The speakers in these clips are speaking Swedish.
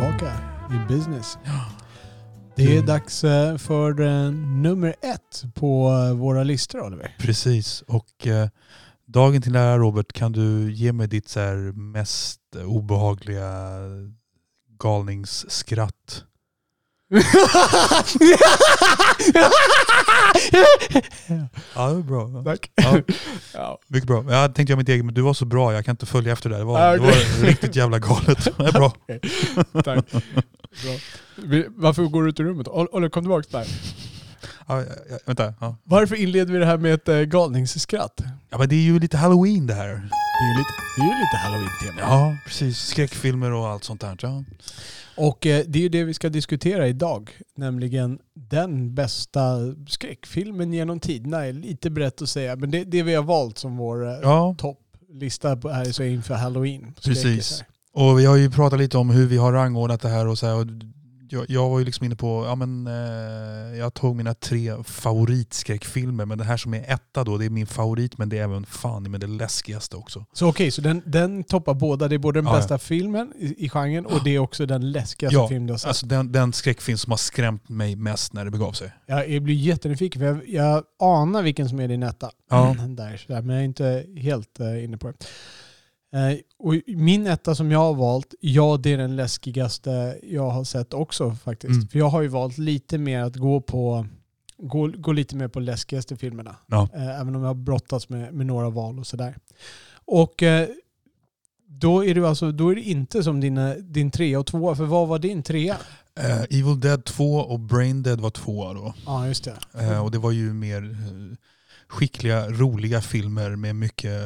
tillbaka i business. Det är dags eh, för eh, nummer ett på eh, våra listor Oliver. Precis. Och eh, dagen till ära Robert, kan du ge mig ditt så mest obehagliga galningsskratt? Ja, det var bra. Tack. Ja, Ja. mycket bra. Jag tänkte göra mitt eget, men du var så bra. Jag kan inte följa efter det. Det var, Ah, det var riktigt jävla galet. Det är bra. Tack. Bra. Varför går du ut ur rummet? Ol- Oliver kom tillbaka där. Ja, ja, vänta. Ja. Varför inleder vi det här med ett eh, galningsskratt? ja, men det är ju lite halloween det här. Det är ju lite, det är ju lite halloween-tema. Ja, precis. Skräckfilmer och allt sånt där. Ja. Och eh, det är ju det vi ska diskutera idag. Nämligen den bästa skräckfilmen genom tiderna. är lite brett att säga. Men det, det vi har valt som vår eh, ja, topplista på- här så inför halloween. Precis. Och vi har ju pratat lite om hur vi har rangordnat det här och så här. Och jag, jag var ju liksom inne på, ja men eh, jag tog mina tre favoritskräckfilmer men den här som är etta då, det är min favorit men det är även fan men det läskigaste också. Så okej, så den, den toppar båda. Det är både den Ja, ja. bästa filmen i, i genren och det är också den läskigaste Ja, film du har sett. Alltså den, den skräckfilm som har skrämt mig mest när det begav sig. Jag blir jättenyfiken för jag, jag anar vilken som är din etta. Ja. Där, sådär, men jag är inte helt uh, inne på det. Eh, och min etta som jag har valt, ja det är den läskigaste jag har sett också faktiskt. Mm. För jag har ju valt lite mer att gå på gå, gå lite mer på läskigaste filmerna. Ja. Eh, även om jag har brottats med, med några val och sådär. Och eh, då är, det alltså, då är det inte som dina, din trea och tvåa. För vad var din trea? Eh, Evil Dead 2 och Brain Dead var tvåa då. Ja, just det. Eh, och det var ju mer skickliga, roliga filmer med mycket,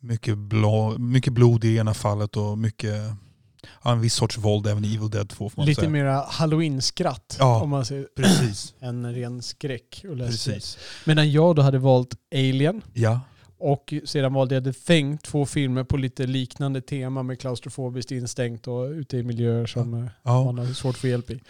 mycket, blå, mycket blod i ena fallet och mycket, ja, en viss sorts våld även i Evil Dead 2 får man Lite säga. mera halloween-skratt Ja. om man säger Precis. en ren skräck och. Precis. Medan jag då hade valt Alien Ja. och sedan valde jag The Thing, två filmer på lite liknande tema med klaustrofobiskt instängt och ute i miljöer som eh, ja. man har svårt att få hjälp i.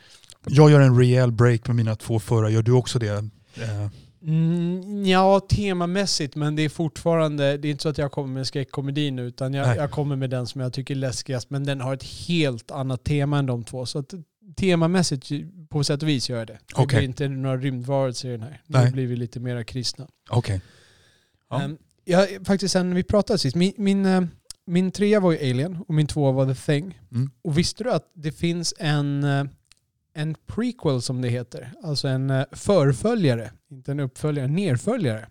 Jag gör en rejäl break med mina två förra. Gör du också det? Eh, Mm, ja, temamässigt, men det är fortfarande, det är inte så att jag kommer med skräckkomedi nu, utan jag, jag kommer med den som jag tycker är läskigast, men den har ett helt annat tema än de två. Så att temamässigt, på sätt och vis gör jag det. Det Okej. blir inte några rymdvarelser i den här. Nu Nej. blir vi lite mera kristna. Okej. Ja. Ehm, jag, faktiskt sen vi pratade sist, min, min, eh, min trea var ju Alien och min tvåa var The Thing. Mm. Och visste du att det finns en, eh, en prequel som det heter? Alltså en eh, förföljare, inte en uppföljare, en nerföljare.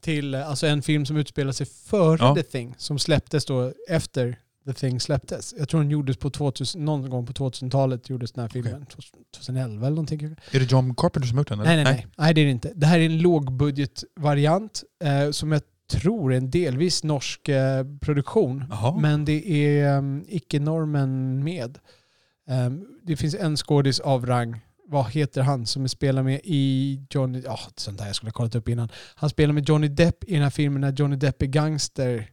Till eh, alltså en film som utspelar sig före Ja. The Thing, som släpptes då efter The Thing släpptes. Jag tror den gjordes på 2000, någon gång på 2000-talet gjordes den här filmen. 2011 eller någonting. Är det John Carpenter som har gjort den? eller? Nej, nej, nej. Nej, det är det inte. Det här är en lågbudgetvariant eh, som jag tror är en delvis norsk eh, produktion. Jaha. Men det är um, icke-normen med. Ehm, det finns en skådis av rang. Vad heter han som spelar med i Johnny... Ja, oh, sånt där jag skulle ha kollat upp innan. Han spelar med Johnny Depp i den här filmen när Johnny Depp är gangster.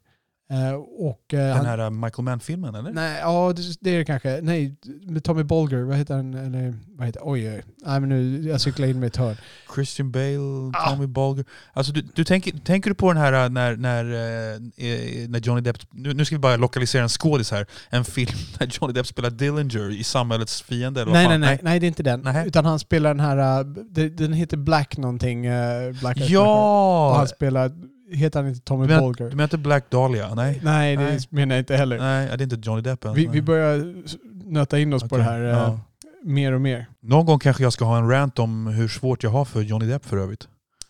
Eh, och, eh, Den han, här eh, Michael Mann-filmen eller? Nej, ja det, är det kanske. Nej, Tommy Bolger. Vad heter han? Eller, vad heter, oj, oj. Nej, men nu, jag cyklar in med ett hörn. Christian Bale, Ah. Tommy Bolger. Alltså du, du tänker, tänker du på den här när, när, när Johnny Depp, nu, nu ska vi bara lokalisera en skådis här, en film när Johnny Depp spelar Dillinger i Samhällets fiende eller Nej, nej, fan? nej, nej, det är inte den. Nej. Utan han spelar den här, den heter Black någonting. Black Och Ja! han spelar, heter han inte Tommy menar, Bolger? du menar inte Black Dahlia? Nej. Nej, det Nej. menar jag inte heller. Nej, det är inte Johnny Depp ens. Vi, vi börjar nöta in oss på Okej, det här uh, ja. mer och mer. Någon gång kanske jag ska ha en rant om hur svårt jag har för Johnny Depp för övrigt.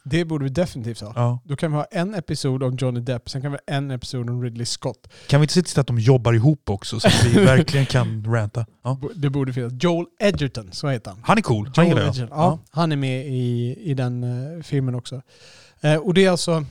Det borde vi definitivt ha. Ja. Då kan vi ha en episod om Johnny Depp, sen kan vi ha en episod om Ridley Scott. Kan vi inte se till att de jobbar ihop också så att vi verkligen kan ranta? Ja. Det borde finnas. Joel Edgerton, så heter han. Han är cool, han Joel gillar jag. Edgerton. Ja, han är med i, i den eh, filmen också. Eh, och det är alltså eh,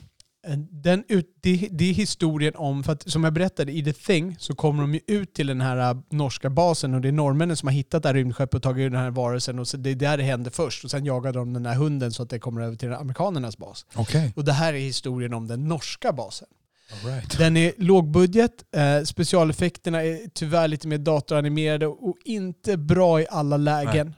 den ut, det, det är historien om, för att som jag berättade i The Thing så kommer de ju ut till den här eh, norska basen och det är norrmännen som har hittat det här rymdskeppet och tagit den här varelsen och så det är där det händer först och sen jagar de den här hunden så att det kommer över till amerikanernas bas. Okej. Och det här är historien om den norska basen. Right. Den är lågbudget, eh, specialeffekterna är tyvärr lite mer datoranimerade och inte bra i alla lägen.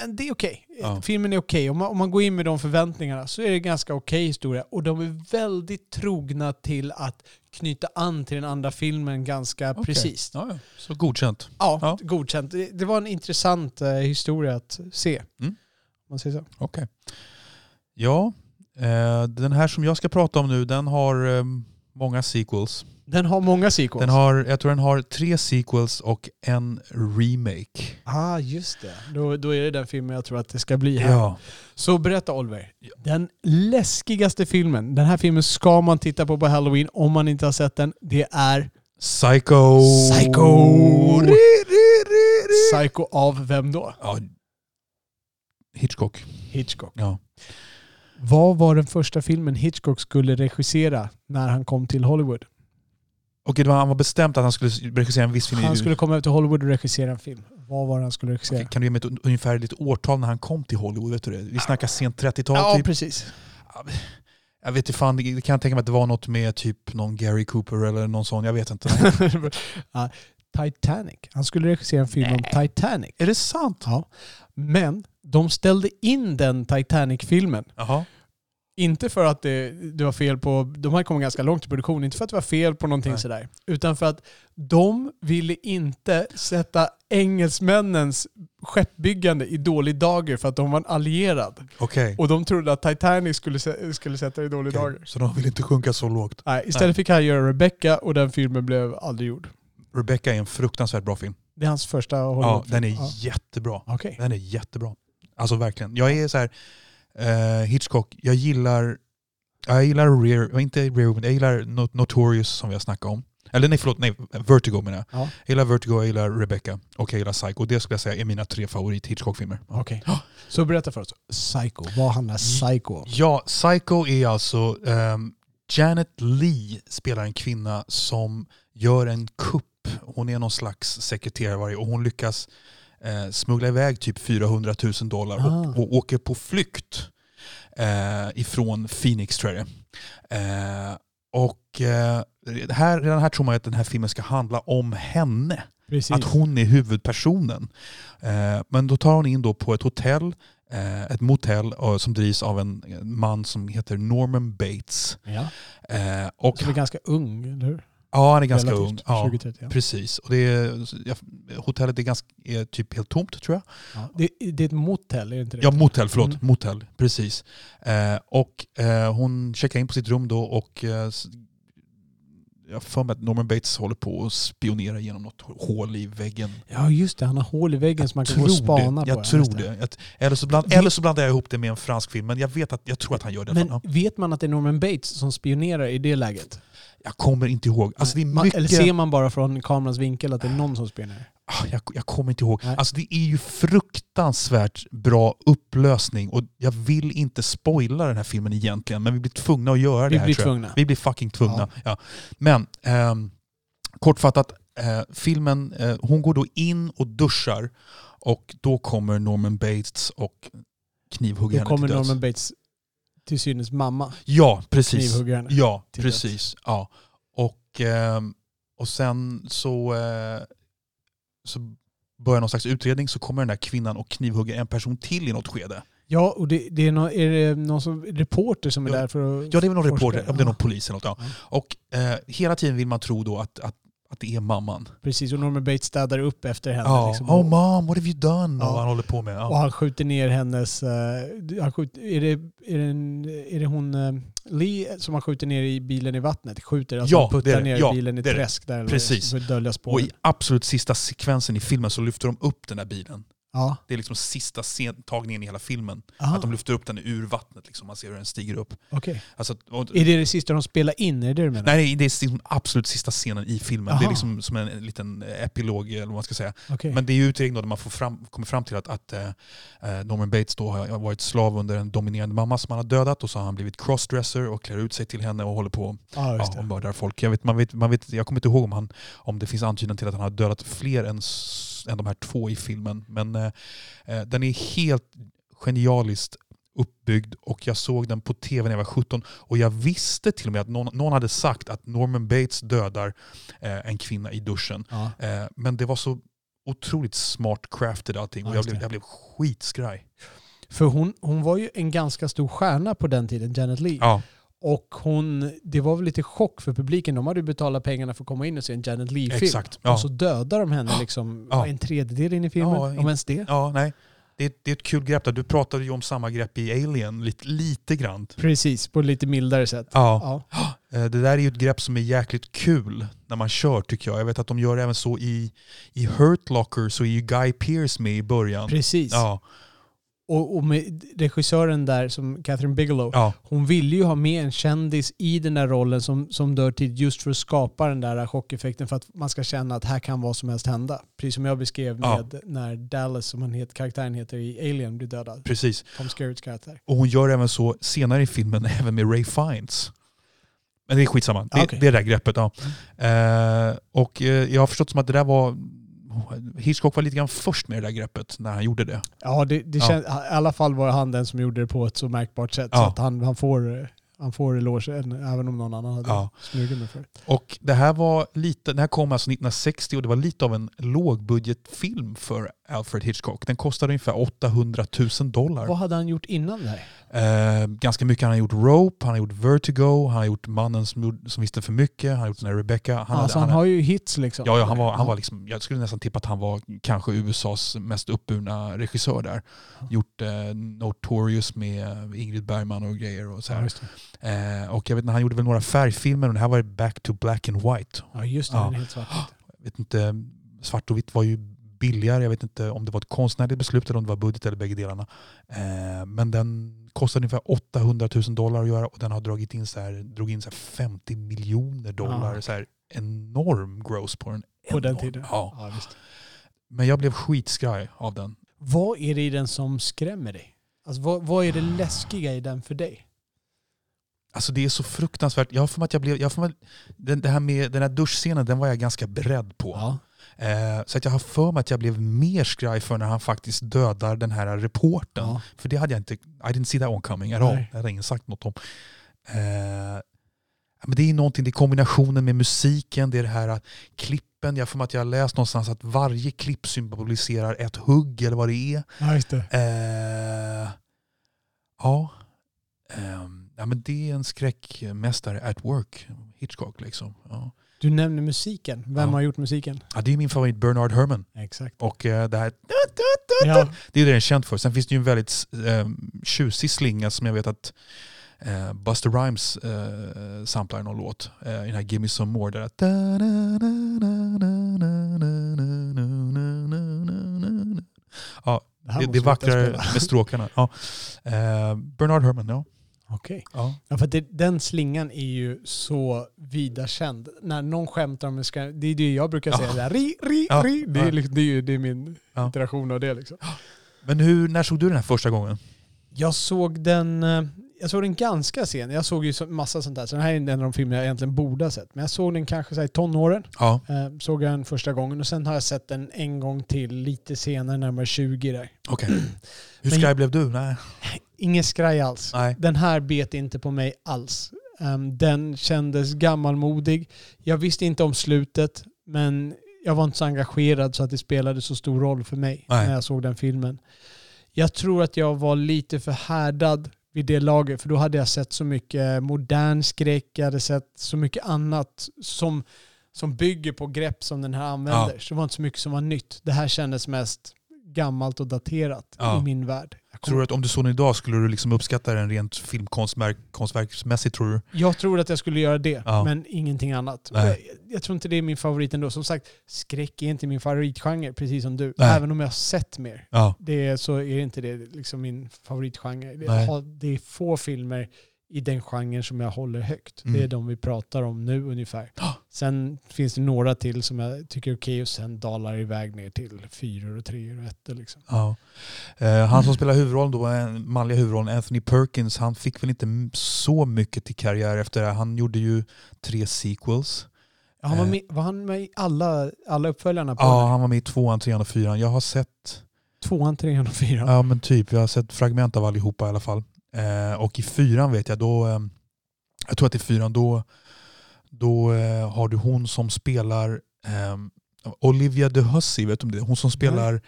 Men det är okej. Ja. Filmen är okej. Om, man, om man går in med de förväntningarna så är det en ganska okej historia. Och de är väldigt trogna till att knyta an till den andra filmen ganska precis. Ja, ja. Så godkänt. Ja, godkänt. Det, det var en intressant eh, historia att se. Mm. Om Man säger så. Okej. Ja, eh, den här som jag ska prata om nu den har eh, många sequels. Den har många sequels. Den har, jag tror den har tre sequels och en remake. Ah, just det. Då, då är det den filmen jag tror att det ska bli här. Ja. Så berätta Oliver. Den läskigaste filmen, den här filmen ska man titta på på Halloween om man inte har sett den. Det är Psycho! Psycho! Psycho av vem då? Ja. Hitchcock. Hitchcock. Ja. Vad var den första filmen Hitchcock skulle regissera när han kom till Hollywood? Okej, var, han var bestämt att han skulle regissera en viss film. Han skulle komma över till Hollywood och regissera en film. Vad var det han skulle regissera? Okej, kan du ge mig ett ungefärligt årtal när han kom till Hollywood? Vet du det? Vi snackar sent 30-tal Ja, typ. precis. Jag vet inte fan, det kan jag tänka mig att det var något med typ någon Gary Cooper eller någon sån, jag vet inte. Titanic. Han skulle regissera en film om Titanic. är det sant? Ja. Men de ställde in den Titanic-filmen. Jaha. Inte för att det, det var fel på... De hade kommit ganska långt i produktionen. Inte för att det var fel på någonting Nej. sådär. Utan för att de ville inte sätta engelsmännens skeppbyggande i dålig dager för att de var en allierad. Okej. Och de trodde att Titanic skulle, skulle sätta i dålig Okej, dager. Så de vill inte sjunka så lågt. Nej, istället fick han göra Rebecca och den filmen blev aldrig gjord. Rebecca är en fruktansvärt bra film. Det är hans första Ja, Hollywoodfilm. den är Ja. jättebra. Okej. Den är jättebra. Alltså verkligen. Jag är så här, eh, Hitchcock, jag gillar, jag gillar Rear, inte Rear Window, jag gillar Not- Notorious som vi har snackat om. Eller nej förlåt, nej, Vertigo menar jag. Ja. Jag gillar Vertigo, jag gillar Rebecca och jag gillar Psycho. Det skulle jag säga är mina tre favorit Hitchcock-filmer. Okej. Så berätta för oss. Psycho. Vad handlar Psycho om? Ja, Psycho är alltså... ehm, Janet Lee spelar en kvinna som gör en kupp. Hon är någon slags sekreterare och hon lyckas eh, smuggla iväg typ 400 000 dollar Ah. och, och åker på flykt eh, ifrån Phoenix tror jag eh, Och eh, här, redan här tror man att den här filmen ska handla om henne. Precis. Att hon är huvudpersonen. Eh, men då tar hon in då på ett hotell, eh, ett motell eh, som drivs av en man som heter Norman Bates. ja. Och, Som är ganska ung, eller hur? Ja, han är ganska Relativt. ung. Ja, 20-30, ja. Precis. Och det är, hotellet är, ganska, är typ helt tomt tror jag. Ja. Det, det är ett motell, är det inte det? Ja, motell, förlåt. Mm. Motell, precis. Eh, och eh, hon checkar in på sitt rum då och eh, jag har för mig att Norman Bates håller på att spionera genom något hål i väggen. Ja, just det. Han har hål i väggen som man kan gå och spana det. på. Jag Ja, tror det. Att, eller, så bland, eller så blandar jag ihop det med en fransk film, men jag, vet att, jag tror att han gör det. Men fall. vet man att det är Norman Bates som spionerar i det läget? Jag kommer inte ihåg. Alltså, det mycket, Eller ser man bara från kamerans vinkel att det är någon som spionerar? Ah, jag, jag kommer inte ihåg. Nej. Alltså, det är ju fruktansvärt bra upplösning och jag vill inte spoila den här filmen egentligen, men vi blir tvungna att göra Vi det här. blir tror jag. tvungna. Vi blir fucking tvungna. Ja. Men ehm, kortfattat, eh, filmen, eh, hon går då in och duschar och då kommer Norman Bates och knivhugger Då henne kommer till döds. Norman Bates till synes mamma Ja, precis. knivhugger henne. Ja, till precis. Ja. Och, ehm, och sen så, eh, så börjar någon slags utredning så kommer den där kvinnan och knivhugger en person till i något skede. Ja, och det, det är, någon, är det någon som, reporter som är Ja. där för att Ja, det är väl någon forska? reporter, om det är någon polis eller något. Ja. Ja. Och eh, hela tiden vill man tro då att, att, att det är mamman. Precis, och Norman Bates städar upp efter henne. Ja. liksom. Oh mom, what have you done? Ja. Och han håller på med. Och han skjuter ner hennes... eh, han skjuter, är, det, är, det en, är det hon eh, Lee som han skjuter ner i bilen i vattnet? Skjuter, alltså Ja, puttar det ner Ja, bilen i det träsk där. Precis. För att dölja Och spåren. i absolut sista sekvensen i filmen så lyfter de upp den där bilen. Ja. Det är liksom sista scentagningen i hela filmen. Aha, Att de lyfter upp den ur vattnet. Liksom. Man ser hur den stiger upp. okej. Alltså, och, Är det det sista de spelar in? Är det det du menar? Nej, det är den absolut sista scenen i filmen. Det är Aha. liksom som en, en liten epilog, eller vad man ska säga. Okej. Men det är ju utredning då där man får fram, kommer fram till att, att eh, eh, Norman Bates då har varit slav under en dominerande mamma som han har dödat och så har han blivit crossdresser och klär ut sig till henne och håller på just ja, och mördar folk. Jag, vet, man vet, man vet, jag kommer inte ihåg om, han, om det finns antydan till att han har dödat fler än, än de här två i filmen. Men eh, eh, den är helt genialiskt uppbyggd och jag såg den på tv när jag var 17 och jag visste till och med att någon, någon hade sagt att Norman Bates dödar eh, en kvinna i duschen. Ja. Eh, men det var så otroligt smart crafted allting och Ja, jag blev, jag blev skitskraj. För hon, hon var ju en ganska stor stjärna på den tiden, Janet Lee. Ja, Och hon, det var väl lite chock för publiken. De hade ju betalat pengarna för att komma in och se en Janet Leigh-film. Exakt. Ja. Och så dödar de henne liksom Ja. en tredjedel in i filmen. Ja, om ens det. ja, nej. Det är, det är ett kul grepp där. Du pratade ju om samma grepp i Alien, lite, lite grann. Precis, på lite mildare sätt. Ja. Ja. Eh, Det där är ju ett grepp som är jäkligt kul när man kör tycker jag. Jag vet att de gör även så i, i Hurt Locker så är ju Guy Pearce med i början. Precis. Ja, Och, och med regissören där, som Catherine Bigelow, ja, hon ville ju ha med en kändis i den där rollen som, som dör tid just för att skapa den där chockeffekten för att man ska känna att här kan vad som helst hända. Precis som jag beskrev Ja. med när Dallas, som han heter, karaktären heter i Alien, blir dödad. precis. Tom Skerritts karaktär. Och hon gör även så senare i filmen även med Ray Fiennes. Men det är skitsamma. Det, Ah, okej. det är det där greppet. Ja. Eh, och eh, jag har förstått som att det där var... Hitchcock var lite grann först med det där greppet när han gjorde det. Ja, det, det Ja. Känns, i alla fall var han den som gjorde det på ett så märkbart sätt. Så Ja. att han, han får, han får eloge, även om någon annan hade Ja. smugit med förut. Och det här var lite, den här kom alltså 1960 och det var lite av en lågbudgetfilm för Alfred Hitchcock. Den kostade ungefär 800 000 dollar. Vad hade han gjort innan det här? Eh, ganska mycket. Han har gjort Rope, han har gjort Vertigo, han har gjort Mannen som, som visste för mycket, han har gjort den här Rebecca. Han Han, alltså, hade- han har ju hits liksom. Ja, ja han, var, han var liksom, jag skulle nästan tippa att han var kanske USAs mest uppburna regissör där. Gjort eh, Notorious med Ingrid Bergman och grejer och så Ja, här. det. Eh, och jag vet inte, han gjorde väl några färgfilmer och det här var Back to Black and White. Ja, just det. Ja. Helt svart. Jag vet inte, svart och vitt var ju billigare. Jag vet inte om det var ett konstnärligt beslut eller om det var budget eller bägge delarna. Eh, men den kostade ungefär 800 000 dollar att göra och den har dragit in, så här, drog in så här 50 miljoner dollar. Ja. Så här, enorm gross på den. På den Enorm. tiden. Ja. Ja. Men jag blev skitskraj av den. Vad är det i den som skrämmer dig? Alltså, vad, vad är det läskiga i den för dig? Alltså det är så fruktansvärt. Jag har för mig att jag blev, jag för mig, den, det här med, den här duschscenen den var jag ganska beredd på. Ja. Eh, så att jag har för mig att jag blev mer skraj för när han faktiskt dödar den här reportern. Ja. För det hade jag inte, I didn't see that one coming at all. Det hade ingen sagt något om. Eh, men det är någonting, det är kombinationen med musiken, det är det här att klippen, jag har för mig att jag har läst någonstans att varje klipp symboliserar ett hugg eller vad det är. ja, just det. Eh, ja. Ehm, ja, men det är en skräckmästare at work, Hitchcock. Liksom. Ja. Du nämner musiken. Vem Ja. har gjort musiken? Ja, det är min favorit Bernard Herrmann. Exakt. Och eh, det här Ja, det är det den är känd för. Sen finns det ju en väldigt eh, tjusig slinga som jag vet att eh, Buster Rhymes eh, samplar i någon låt. I den här Give Me Some More. Där ja, det, det, vackrare med stråkarna. Ja. Eh, Bernard Herrmann, ja. Okej. ja. Ja, för det, den slingan är ju så vida känd. När någon skämtar om en skräm, det är det jag brukar säga. Ja. Där, ri, ri, Ja. ri. Det, är, liksom, det, är det är min Ja. iteration av det. Liksom. Men hur, när såg du den här första gången? Jag såg den eh, jag såg den ganska sen. Jag såg ju massa sånt där. Så den här är en av de filmer jag egentligen borde ha sett. Men jag såg den kanske så i tonåren. Ja, Eh, såg jag den första gången och sen har jag sett den en gång till lite senare, närmare 20 där. okej. Hur Men- skraj blev du? Nej. Ingen skraj alls. Nej. Den här bet inte på mig alls. Ehm, den kändes gammalmodig. Jag visste inte om slutet, men jag var inte så engagerad så att det spelade så stor roll för mig Nej. när jag såg den filmen. Jag tror att jag var lite för härdad vid det laget, för då hade jag sett så mycket modern skräck, jag hade sett så mycket annat som, som bygger på grepp som den här använder. Ja. Så det var inte så mycket som var nytt. Det här kändes mest gammalt och daterat Ja. i min värld. Jag Tror du att om du såg den idag skulle du liksom uppskatta den rent filmkonstverksmässigt tror du? Jag tror att jag skulle göra det, Ja. men ingenting annat. Jag, jag tror inte det är min favorit ändå. Som sagt, skräck är inte min favoritgenre, precis som du. Nej. Även om jag har sett mer. Ja. Det så är inte det liksom min favoritgenre. Har, det är få filmer i den genren som jag håller högt. Mm. Det är de vi pratar om nu ungefär. Sen finns det några till som jag tycker är okej och sen dalar iväg ner till fyror och treor och ettor. Liksom. Ja. Eh, han som spelar huvudrollen då, en manliga huvudrollen, Anthony Perkins, han fick väl inte så mycket till karriär efter det. Han gjorde ju tre sequels. Ja, han var, Eh. med, var han med i alla, alla uppföljarna på Ja, han var med i tvåan, trean och fyran. Jag har sett, Tvåan, trean och fyran? ja men typ, jag har sett fragment av allihopa i alla fall. Eh, och i fyran vet jag, då, eh, jag tror att i fyran då, då eh, har du hon som spelar eh, Olivia de Hussey, vet du om det? Hon som spelar,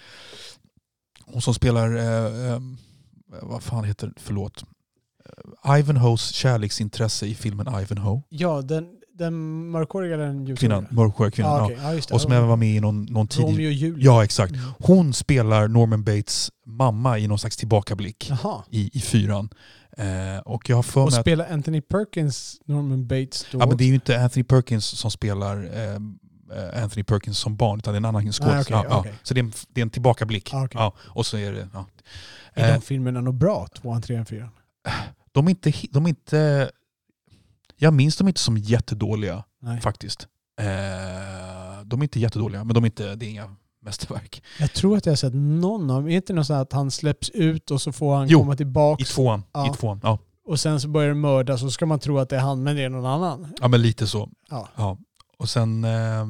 hon som spelar, eh, eh, vad fan heter det? förlåt. Ivanhoes kärleksintresse i filmen Ivanhoe. Ja, den, den mörkhåriga den ljusare? Kvinnan, mörkhåriga kvinnan. Ah, ja. okej. ja, det. Och som även var med i någon, någon Romeo tidig... och Julia. Ja, exakt. Mm. Hon spelar Norman Bates mamma i någon slags tillbakablick i, i fyran. Eh, och jag har för Och att... spelar Anthony Perkins Norman Bates då? Ja, men det är ju inte Anthony Perkins som spelar eh, eh, Anthony Perkins som barn, utan det är en annan skådis. Ah, okej, ja, ja. okej. Så det är en, det är en tillbakablick. Ah, okej. ja, och så är det... Ja. Är Eh, de filmerna nog bra? Tvåan, trean, fyran? de är inte... De är inte jag minns dem inte som jättedåliga Nej. faktiskt. Eh, de är inte jättedåliga, men de är inte, det är inga mästerverk. Jag tror att jag har sett någon av dem. Är inte något så att han släpps ut och så får han Jo, komma tillbaka I tvåan. Ja. I tvåan ja. och sen så börjar det mördas och så ska man tro att det är han men det är någon annan. ja, men lite så. Ja. Ja. Och sen... Eh,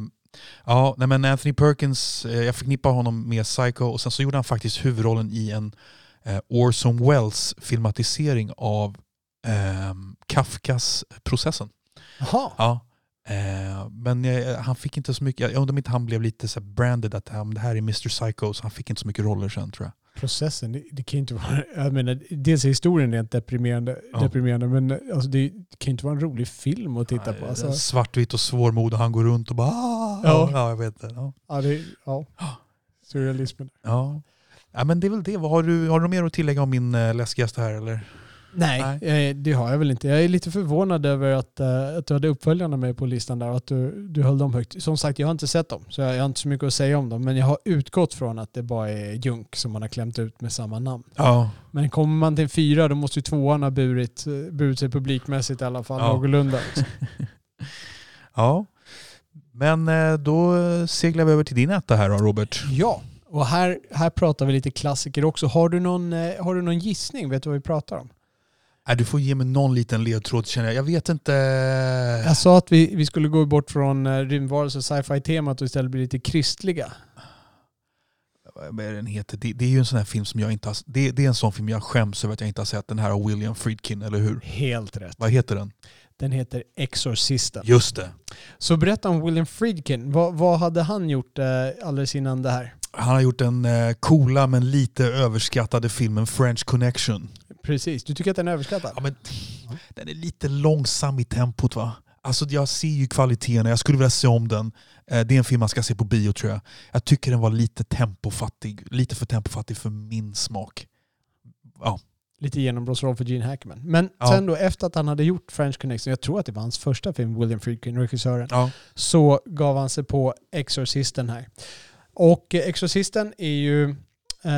ja, nej men Anthony Perkins, eh, jag förknippar honom med Psycho och sen så gjorde han faktiskt huvudrollen i en eh, Orson Welles filmatisering av eh, Kafkas Processen. Jaha. Ja. Eh, men eh, han fick inte så mycket, jag undrar om inte han blev lite så här branded att det här är Mr Psycho, så han fick inte så mycket roller sen tror jag. Processen, det, det kan ju inte vara... Jag menar, dels är historien rent deprimerande, Ja. deprimerande men alltså, det, det kan ju inte vara en rolig film att titta på. Nej, Alltså, Svartvitt och svårmod och han går runt och bara ah, Ja. ja. jag vet det. Ja. ja, det, ja. Surrealismen. Ja. ja, men det är väl det. Vad Har du, har du mer att tillägga om min eh, läskigaste här eller? Nej, eh, det har jag väl inte. Jag är lite förvånad över att, eh, att du hade uppföljarna med på listan där och att du, du höll dem högt. Som sagt, jag har inte sett dem så jag, har inte så mycket att säga om dem. Men jag har utgått från att det bara är Junk som man har klämt ut med samma namn. Ja. Men kommer man till en fyra då måste ju tvåan ha burit, burit sig publikmässigt i alla fall Ja. någorlunda. Liksom. ja. Men eh, då seglar vi över till din etta här då Robert. Ja, och här, här pratar vi lite klassiker också. Har du, någon, har du någon gissning? Vet du vad vi pratar om? Nej, du får ge mig någon liten ledtråd känner jag. Jag vet inte. Jag sa att vi, vi skulle gå bort från eh, rymdvarelser och sci-fi-temat och istället bli lite kristliga. Vad är den heter? Det, det är ju en sån här film som jag inte har... Det, det är en sån film jag skäms över att jag inte har sett. Den här av William Friedkin, eller hur? Helt rätt. Vad heter den? Den heter Exorcisten. Just det. Så berätta om William Friedkin. Vad, vad hade han gjort eh, alldeles innan det här? Han har gjort den eh, coola men lite överskattade filmen French Connection. Precis. Du tycker att den är överskattad? Ja, men, den är lite långsam i tempot va? Alltså jag ser ju kvaliteten, jag skulle vilja se om den. Eh, Det är en film man ska se på bio tror jag. Jag tycker den var lite tempofattig, lite för tempofattig för min smak. Ja, Lite genombrottsroll för Gene Hackman. Men Ja. sen då efter att han hade gjort French Connection, jag tror att det var hans första film, William Friedkin, regissören, ja. så gav han sig på Exorcisten här. Och eh, Exorcisten är ju,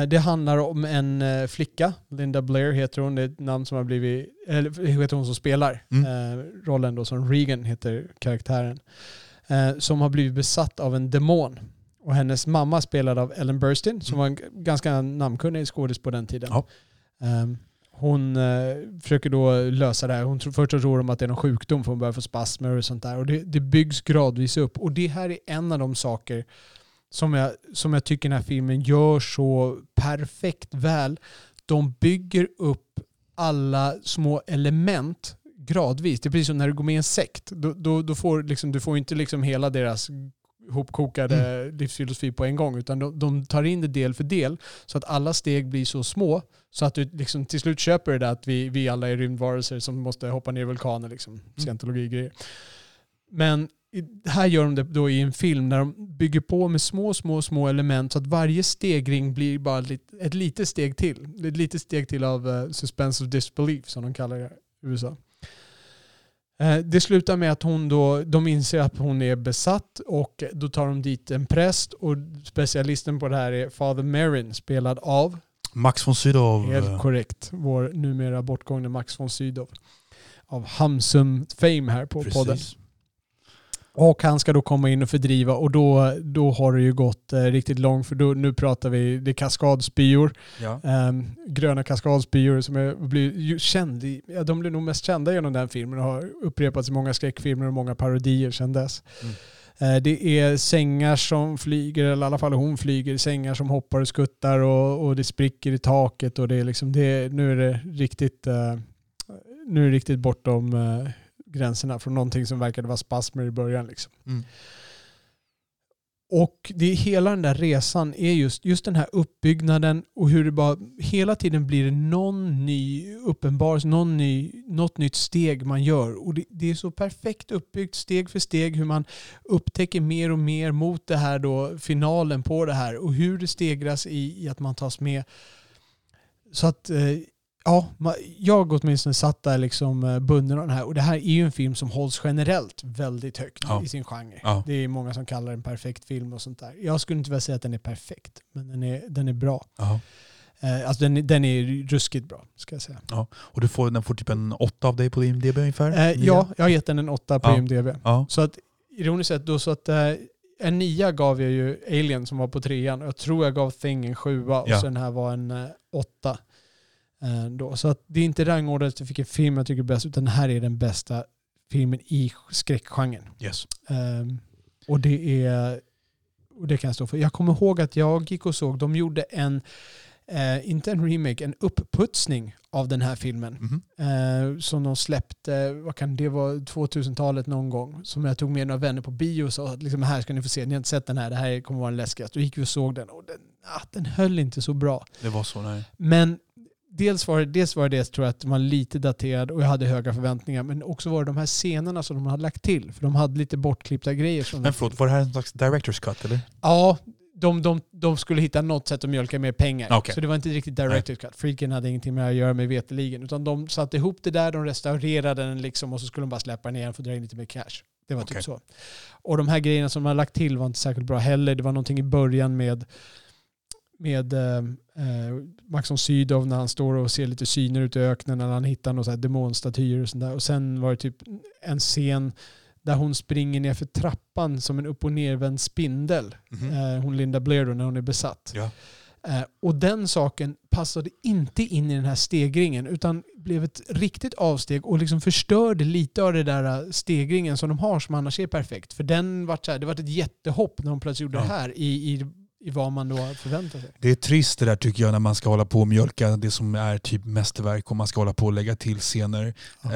det handlar om en eh, flicka, Linda Blair heter hon, det är ett namn som har blivit, eller heter hon som spelar Mm. eh, rollen då, som Regan heter karaktären, eh, som har blivit besatt av en demon. Och hennes mamma spelad av Ellen Burstyn, som Mm. var en ganska namnkunnig skådis på den tiden. Ja. Ehm, hon eh, försöker då lösa det här. Hon tror, först tror de att det är någon sjukdom för hon börjar få spasmer och sånt där. Och det, det byggs gradvis upp. Och det här är en av de saker som jag, som jag tycker den här filmen gör så perfekt väl. De bygger upp alla små element gradvis. Det är precis som när du går med i en sekt. Då, då, då får liksom, du får inte liksom hela deras hopkokade livsfilosofi på en gång utan de, de tar in det del för del så att alla steg blir så små så att du liksom till slut köper det där att vi, vi alla är rymdvarelser som måste hoppa ner i vulkaner. Liksom, scientologi-grejer. Men här gör de det då i en film där de bygger på med små, små, små element så att varje stegring blir bara ett litet steg till. Ett litet steg till av uh, suspense of disbelief som de kallar det i USA. Eh, Det slutar med att hon då, de inser att hon är besatt och då tar de dit en präst och specialisten på det här är Father Merrin spelad av, Max von Sydow. helt eh, korrekt, vår numera bortgångne Max von Sydow. Av Hamsum Fame här på podden. Och han ska då komma in och fördriva och då, då har det ju gått eh, riktigt långt för då, nu pratar vi, det är kaskadspyor. Ja. Ehm, gröna kaskadspyor som är, blir ju känd i, ja, de blir nog mest kända genom den filmen och har upprepats i många skräckfilmer och många parodier sedan dess. Mm. Eh, det är sängar som flyger, eller i alla fall hon flyger, sängar som hoppar och skuttar och, och det spricker i taket och det är liksom, det, nu är det riktigt, eh, nu är det riktigt bortom eh, gränserna från någonting som verkade vara spasmer i början. Liksom. Mm. och det är hela den där resan är just, just den här uppbyggnaden och hur det bara hela tiden blir någon ny uppenbarelse, någon ny, något nytt steg man gör. Och det, det, är så perfekt uppbyggt steg för steg hur man upptäcker mer och mer mot det här då, finalen på det här och hur det stegras i, i att man tas med. Så att eh, ja, jag åtminstone satt där liksom eh, bunden av den här. Och det här är ju en film som hålls generellt väldigt högt ja. i sin genre. Ja. Det är många som kallar den perfekt film och sånt där. Jag skulle inte vilja säga att den är perfekt, men den är, den är bra. Ja. Eh, alltså den, den är ruskigt bra, ska jag säga. Ja. Och du får, den får typ en åtta av dig på IMDB ungefär? Eh, ja, jag har gett den en åtta på ja. IMDB. Ja. Så att, ironiskt sett, då så att eh, en nia gav jag ju Alien som var på trean. Jag tror jag gav Thing en sjua och ja. så den här var en eh, åtta. Eh, då. Så att det är inte rangordnat till vilken film jag tycker är bäst, utan det här är den bästa filmen i skräckgenren. Yes. Um, och det är och det kan jag stå för. Jag kommer ihåg att jag gick och såg, de gjorde en, eh, inte en remake, en uppputsning av den här filmen. Mm -hmm. eh, som de släppte, vad kan det vara, 2000-talet någon gång. Som jag tog med några vänner på bio och sa liksom, här ska ni få se, ni har inte sett den här, det här kommer vara den läskigaste. Då gick vi och såg den och den, ah, den höll inte så bra. Det var så, nej. Men dels var, det, dels var det tror jag att den var lite daterad och jag hade höga förväntningar. Men också var det de här scenerna som de hade lagt till. För de hade lite bortklippta grejer. Men förlåt, var det här en slags director's cut eller? Ja, de, de, de skulle hitta något sätt att mjölka mer pengar. Okay. Så det var inte riktigt director's cut. Freaken hade ingenting med att göra med veteligen. Utan de satte ihop det där, de restaurerade den liksom och så skulle de bara släppa den igen för att dra in lite mer cash. Det var okay. typ så. Och de här grejerna som de hade lagt till var inte särskilt bra heller. Det var någonting i början med med eh, eh, Max von Sydow när han står och ser lite syner ute i öknen när han hittar några demonstatyer och sånt där. Och sen var det typ en scen där hon springer ner för trappan som en upp och nervänd spindel. Mm -hmm. eh, hon Linda Blair då när hon är besatt. Ja. Eh, och den saken passade inte in i den här stegringen utan blev ett riktigt avsteg och liksom förstörde lite av den där stegringen som de har som annars är perfekt. För den var så här, det var ett jättehopp när de plötsligt gjorde ja. det här i, i i vad man då förväntar sig. Det är trist det där tycker jag när man ska hålla på och mjölka det som är typ mästerverk och man ska hålla på och lägga till scener. Uh,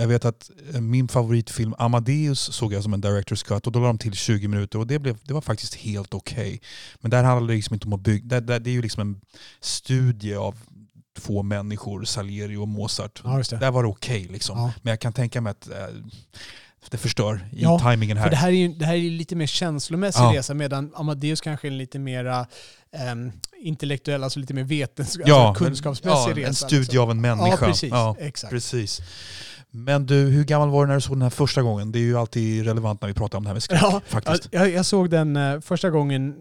jag vet att eh, min favoritfilm Amadeus såg jag som en director's cut och då la de till 20 minuter och det, blev, det var faktiskt helt okej. Okay. Men där handlar det liksom inte om att bygga, det, det är ju liksom en studie av två människor, Salieri och Mozart. Ja, Där var det okej okay, liksom. Ja. Men jag kan tänka mig att uh, det förstör i ja, tajmingen här. För det här är ju det här är lite mer känslomässig ja. resa medan Amadeus kanske är en lite mer um, intellektuell, alltså lite mer vetenskaplig, ja, alltså kunskapsmässig ja, resa. En studie liksom. av en människa. Ja, precis. Ja, exakt. precis. Men du, hur gammal var du när du såg den här första gången? Det är ju alltid relevant när vi pratar om det här med skräck. Ja, faktiskt. Jag, jag såg den uh, första gången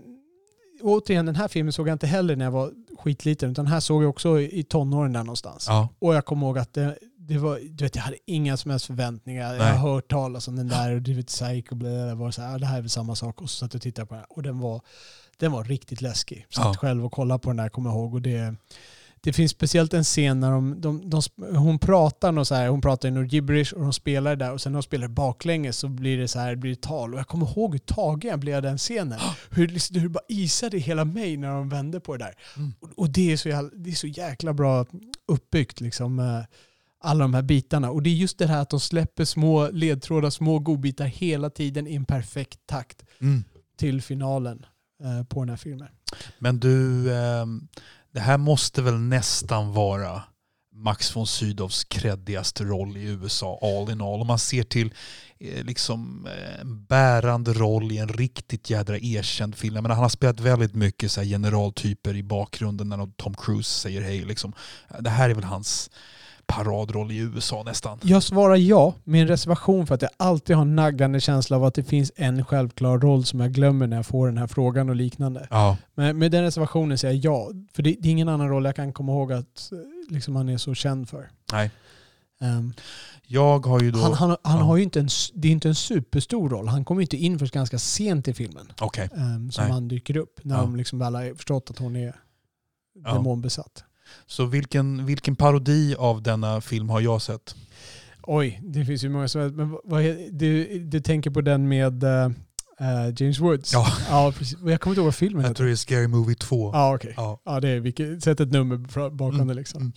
återigen, den här filmen såg jag inte heller när jag var skitliten, utan här såg jag också i tonåren där någonstans. Ja. Och jag kommer ihåg att det, det var, du vet, jag hade inga som helst förväntningar. Nej. Jag har hört talas om den där och du vet Psycho och det var så här, det här är väl samma sak. Och så satt jag och tittade på den och den var, den var riktigt läskig. Satt ja. själv och kollade på den där, kommer jag ihåg. Och det, det finns speciellt en scen när de, de, de, hon pratar något så här, hon pratar i något gibberish och de spelar där och sen när de spelar baklänges så blir det så här, blir det tal. Och jag kommer ihåg hur tagen jag blev av den scenen. Hur, liksom, hur det bara isade hela mig när de vände på det där. Mm. Och, och, det, är så jävla, det är så jäkla bra uppbyggt liksom. Alla de här bitarna. Och det är just det här att de släpper små ledtrådar, små godbitar hela tiden i en perfekt takt mm. till finalen eh, på den här filmen. Men du, eh, det här måste väl nästan vara Max von Sydows kreddigaste roll i USA all in all. Om man ser till eh, liksom eh, en bärande roll i en riktigt jädra erkänd film. Men han har spelat väldigt mycket så generaltyper i bakgrunden när Tom Cruise säger hej. Liksom. Det här är väl hans paradroll i USA nästan. Jag svarar ja med en reservation för att jag alltid har en naggande känsla av att det finns en självklar roll som jag glömmer när jag får den här frågan och liknande. Ja. Men med den reservationen säger jag ja. För det, det är ingen annan roll jag kan komma ihåg att liksom, han är så känd för. Nej. Um, jag har ju då... Han, han, han ja. har ju inte en, det är inte en superstor roll. Han kommer inte in först ganska sent i filmen. Okay. Um, som Nej. han dyker upp. När ja. de liksom alla har förstått att hon är demonbesatt. Så vilken, vilken parodi av denna film har jag sett? Oj, det finns ju många som Men vad, du, du tänker på den med uh, James Woods? Ja. ja precis. Jag kommer inte ihåg vad filmen Jag heter. tror det är Scary Movie 2. Ja, okej. Okay. Ja. ja, det är vilket, sätt ett nummer bakom mm. det liksom. Mm.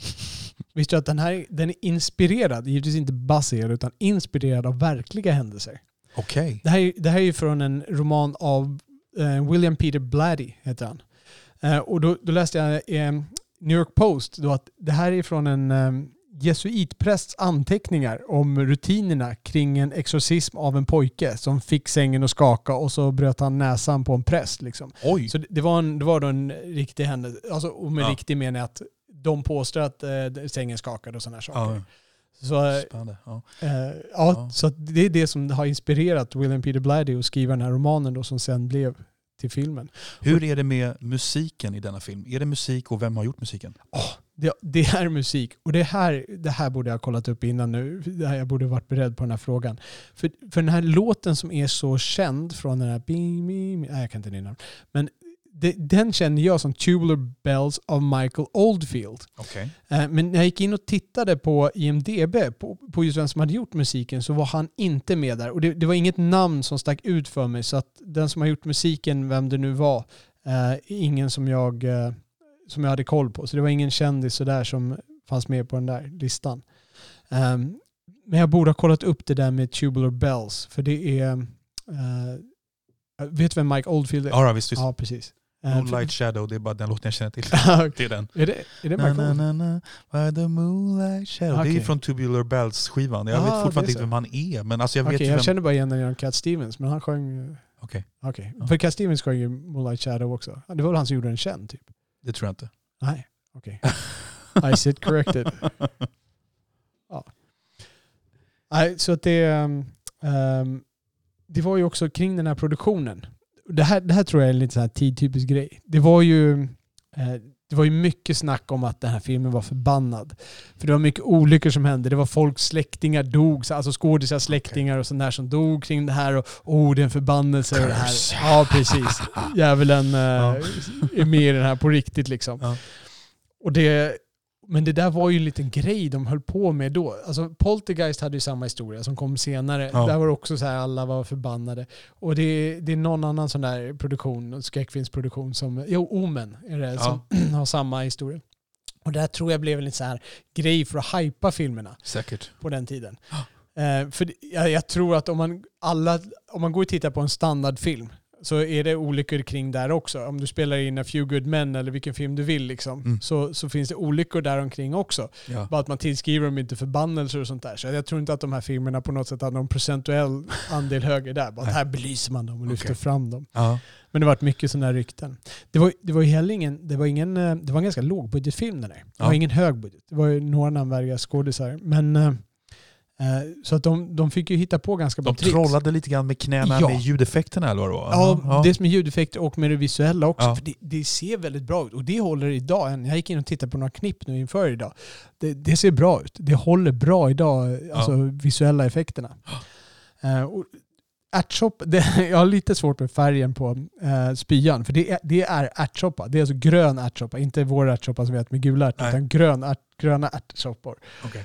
Visste du att den här den är inspirerad, givetvis inte baserad, utan inspirerad av verkliga händelser? Okej. Okay. Det, här, det här är ju från en roman av Eh, William Peter Blatty heter han. Och då, då läste jag eh, New York Post då att det här är från en eh, jesuitprästs anteckningar om rutinerna kring en exorcism av en pojke som fick sängen att skaka och så bröt han näsan på en präst. Liksom. Oj! Så det, det, var en, det var då en riktig händelse. Alltså, och med Ja. riktig menar jag att de påstår att eh, sängen skakade och sådana här saker. Ja, Så, eh, spännande. Ja. Eh, ja, Ja. så det är det som har inspirerat William Peter Blatty att skriva den här romanen då, som sen blev till filmen. Hur är det med musiken i denna film? Är det musik och vem har gjort musiken? Det, det är musik och det här, det här borde jag ha kollat upp innan nu. Det här, jag borde ha varit beredd på den här frågan. För, för den här låten som är så känd från den här... Bing, bing, nej, jag kan inte den. Men det, den känner jag som Tubular Bells av Michael Oldfield. Okej. Eh, Men när jag gick in och tittade på IMDB, på, på just vem som hade gjort musiken, så var han inte med där. Och det, det var inget namn som stack ut för mig, så att den som har gjort musiken, vem det nu var, eh, är ingen som jag, eh, som jag hade koll på. Så det var ingen kändis sådär som fanns med på den där listan. Ehm, men jag borde ha kollat upp det där med Tubular Bells, för det är... Eh, vet du vem Mike Oldfield är? Ja, visst. visst. Ja, precis. Eh, Moonlight Shadow, det är bara den låten jag känner till. Det är den. är det, är det Na, na, na, na, by the moonlight shadow. Det är från Tubular Bells-skivan. Jag Ah, vet fortfarande inte vem han är. Men alltså jag vet ju jag vem... känner bara igen den genom Cat Stevens, men han sjöng... Okej, Okej. Ja. För Cat Stevens sjöng ju Moonlight Shadow också. Det var väl han som gjorde den känd typ? det tror jag inte. Nej, okej. I sit corrected. Ja. Nej, så att det... ehm, det var ju också kring den här produktionen. Det här, det här tror jag är en lite så här tidtypisk grej. Det var ju... eh, det var ju mycket snack om att den här filmen var förbannad. För det var mycket olyckor som hände. Det var folks släktingar dog, så- alltså skådisar, släktingar och sånt där som dog kring det här. Och oh, det är en förbannelse. Och det här. Ja, precis. Djävulen eh, Ja. är med i den här på riktigt liksom. Ja. Och det, men det där var ju en liten grej de höll på med då. Alltså Poltergeist hade ju samma historia som kom senare. Ja. Där var det också så här, alla var förbannade. Och det, det är någon annan sån där produktion, skräckfilmsproduktion som, jo Omen är det, som har samma historia. Och det här tror jag blev en lite så här grej för att hypa filmerna Säkert. på den tiden. Eh, för jag, jag tror att om man, alla, om man går och tittar på en standardfilm så är det olyckor kring där också. Om du spelar in A Few Good Men eller vilken film du vill liksom, Mm. så, så finns det olyckor där omkring också. Ja. Bara att man tillskriver dem inte förbannelser och sånt där. Så jag tror inte att de här filmerna på något sätt har någon procentuell andel högre där. Bara att här belyser man dem och lyfter Okej. fram dem. Ja. Men det varit mycket sådana här rykten. Det var, det var heller ingen, det var ingen, eh, det var en ganska lågbudgetfilm den där. Det Ja. var ingen hög budget. Det var ju några namnvärdiga skådisar. Men eh, så att de, de fick ju hitta på ganska bra De tricks. trollade lite grann med knäna Ja. med ljudeffekterna eller vad det var? Ja, ja. dels med ljudeffekter och med det visuella också. Ja. För det, det ser väldigt bra ut. Och det håller idag. Jag gick in och tittade på några klipp nu inför idag. Det, det ser bra ut. Det håller bra idag, alltså visuella effekterna. Eh, och ärtsoppa, det, jag har lite svårt med färgen på uh, spyan. För det är, det är ärtsoppa. Det är alltså grön ärtsoppa. Inte vår ärtsoppa som vi äter med gula ärtor. Utan grön ärt, gröna ärtsoppor. Okej.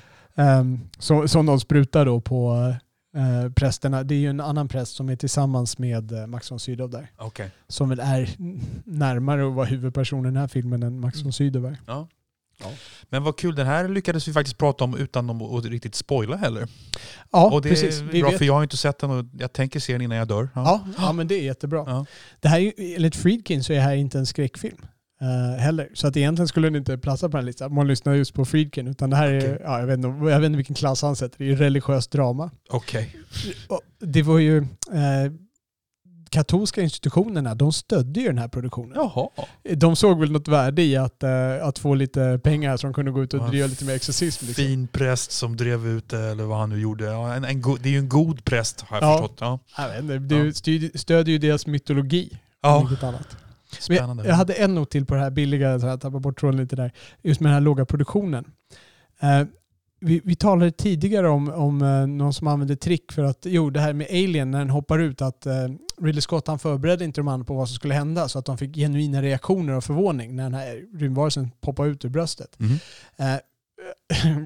Som, som de sprutar då på uh, prästerna. Det är ju en annan präst som är tillsammans med uh, Max von Sydow där. Okej. Som väl är närmare att vara huvudperson i den här filmen än Max von Sydow är. Ja. Ja. Men vad kul, den här lyckades vi faktiskt prata om utan att riktigt spoila heller. Ja, och det precis. är bra för jag har inte sett den och jag tänker se den innan jag dör. Ja, ja, men det är jättebra. Ja. Det här enligt Friedkin så är det här inte en skräckfilm. Eh, heller. Så att egentligen skulle den inte platsa på den listan. Man lyssnar just på Friedkin. Utan det här är, Okej. ja, jag, vet inte, jag vet inte vilken klass han sätter. Det är ju religiöst drama. Okej. Och Det var ju... Eh, katolska institutionerna, de stödde ju den här produktionen. Jaha. De såg väl något värde i att, eh, att få lite pengar så de kunde gå ut och Ja, driva lite mer exorcism. Liksom. Fin präst som drev ut det eller vad han nu gjorde. Ja, en, en go- det är ju en god präst har jag Ja. förstått. Ja. Jag vet inte, det stöd- stödjer ju deras mytologi. Ja. Annat. Spännande. jag, jag hade en not till på det här billiga, så jag tappade bort tråden lite där. Just med den här låga produktionen. Eh, vi, vi talade tidigare om, om eh, någon som använde trick för att, jo det här med Alien när den hoppar ut, att eh, Ridley Scott han förberedde inte de andra på vad som skulle hända så att de fick genuina reaktioner av förvåning när den här rymdvarelsen poppade ut ur bröstet. Mhm. Eh,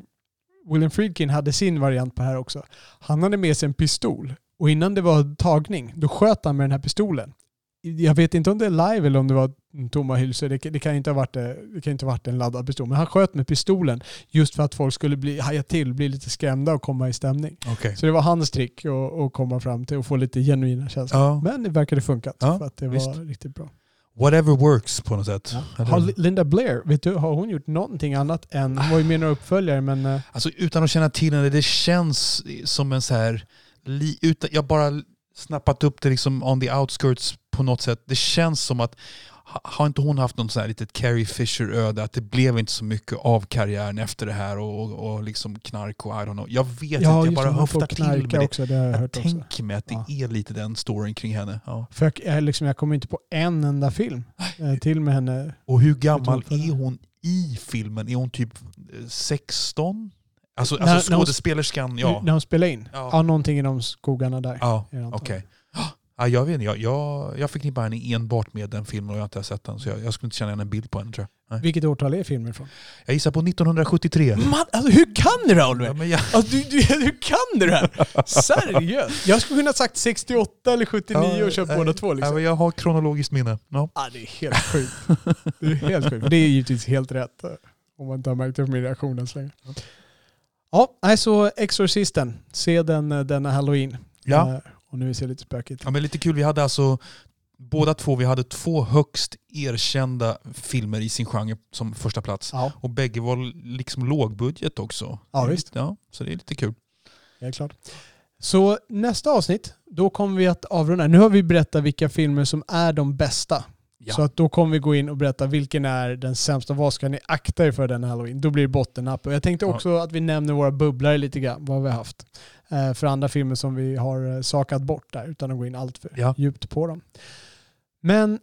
William Friedkin hade sin variant på det här också. Han hade med sig en pistol och innan det var tagning, då sköt han med den här pistolen. Jag vet inte om det är live eller om det var tomma hylsor. Det, det, kan inte ha varit, det, det kan inte ha varit en laddad pistol. Men han sköt med pistolen just för att folk skulle bli, haja till, bli lite skrämda och komma i stämning. Okej. Så det var hans trick att, att komma fram till och få lite genuina känslor. Ja. Men det verkade funkat Ja, för att det visst. var riktigt bra. Whatever works på något sätt. Eller- Har Li- Linda Blair, vet du, har hon gjort någonting annat än, hon var ju med några uppföljare men eh, Alltså utan att känna till henne, det känns som en så här... Li, utan, jag bara snappat upp det liksom on the outskirts på något sätt. Det känns som att ha- har inte hon haft något så här litet Carrie Fisher-öde? Att det blev inte så mycket av karriären efter det här och, och, och liksom knark och I don't know. Jag vet inte, ja, jag just bara höftar till med det. också, det jag, Jag hört också. tänker mig att det Ja. är lite den storyn kring henne. Ja. För jag, jag, liksom, jag kommer inte på en enda film eh, till med henne. Och hur gammal Jag är hon i filmen? Är hon typ eh, 16? Alltså, När- alltså när hon- skådespelerskan, ja. När hon spelade in. Ja. Ja. någonting i de skogarna där. Ja, det okej. antagligen. Ja, jag vet inte, jag, jag, jag förknippar henne enbart med den filmen och jag har inte sett den. Så jag, jag skulle inte känna igen en bild på henne tror jag. Nej. Vilket årtal är filmen ifrån? Jag gissar på 1973. Man, alltså, hur kan du det Oliver? Ja, jag, Alltså, du, du, hur kan du det här? Seriöst? Jag skulle kunna ha sagt 68 eller 79 och kört båda två ja, liksom. men jag har kronologiskt minne. Ja. Ja, det är helt sjukt. Det är helt sjukt. Det är givetvis helt rätt. eh, Om man inte har märkt upp min reaktion än så länge. Ja, nej, så Exorcisten. Se den eh, denna halloween. Ja. Eh, Och nu ser lite spökigt. ja, men lite kul. Vi hade alltså båda två, vi hade två högst erkända filmer i sin genre som första plats. Ja, Och bägge var liksom lågbudget också. Ja, visst. Ja, så det är lite kul. helt klart. Så nästa avsnitt, då kommer vi att avrunda. Nu har vi berättat vilka filmer som är de bästa. Ja. Så att då kommer vi gå in och berätta vilken är den sämsta. Vad ska ni akta er för den här halloween? Då blir det bottennapp. Och jag tänkte Ja. också att vi nämner våra bubblare lite grann. Vad vi har haft. Eh, för andra filmer som vi har eh, sakat bort där utan att gå in allt för Ja. djupt på dem. Men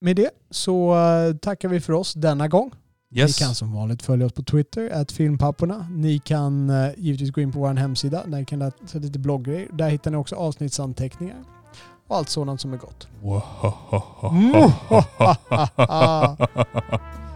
med det så eh, tackar vi för oss denna gång. Yes. Ni kan som vanligt följa oss på Twitter, att filmpapporna. Ni kan eh, givetvis gå in på vår hemsida, där ni kan läsa lite blogggrejer. Där hittar ni också avsnittsanteckningar och allt sådant som är gott. Mm.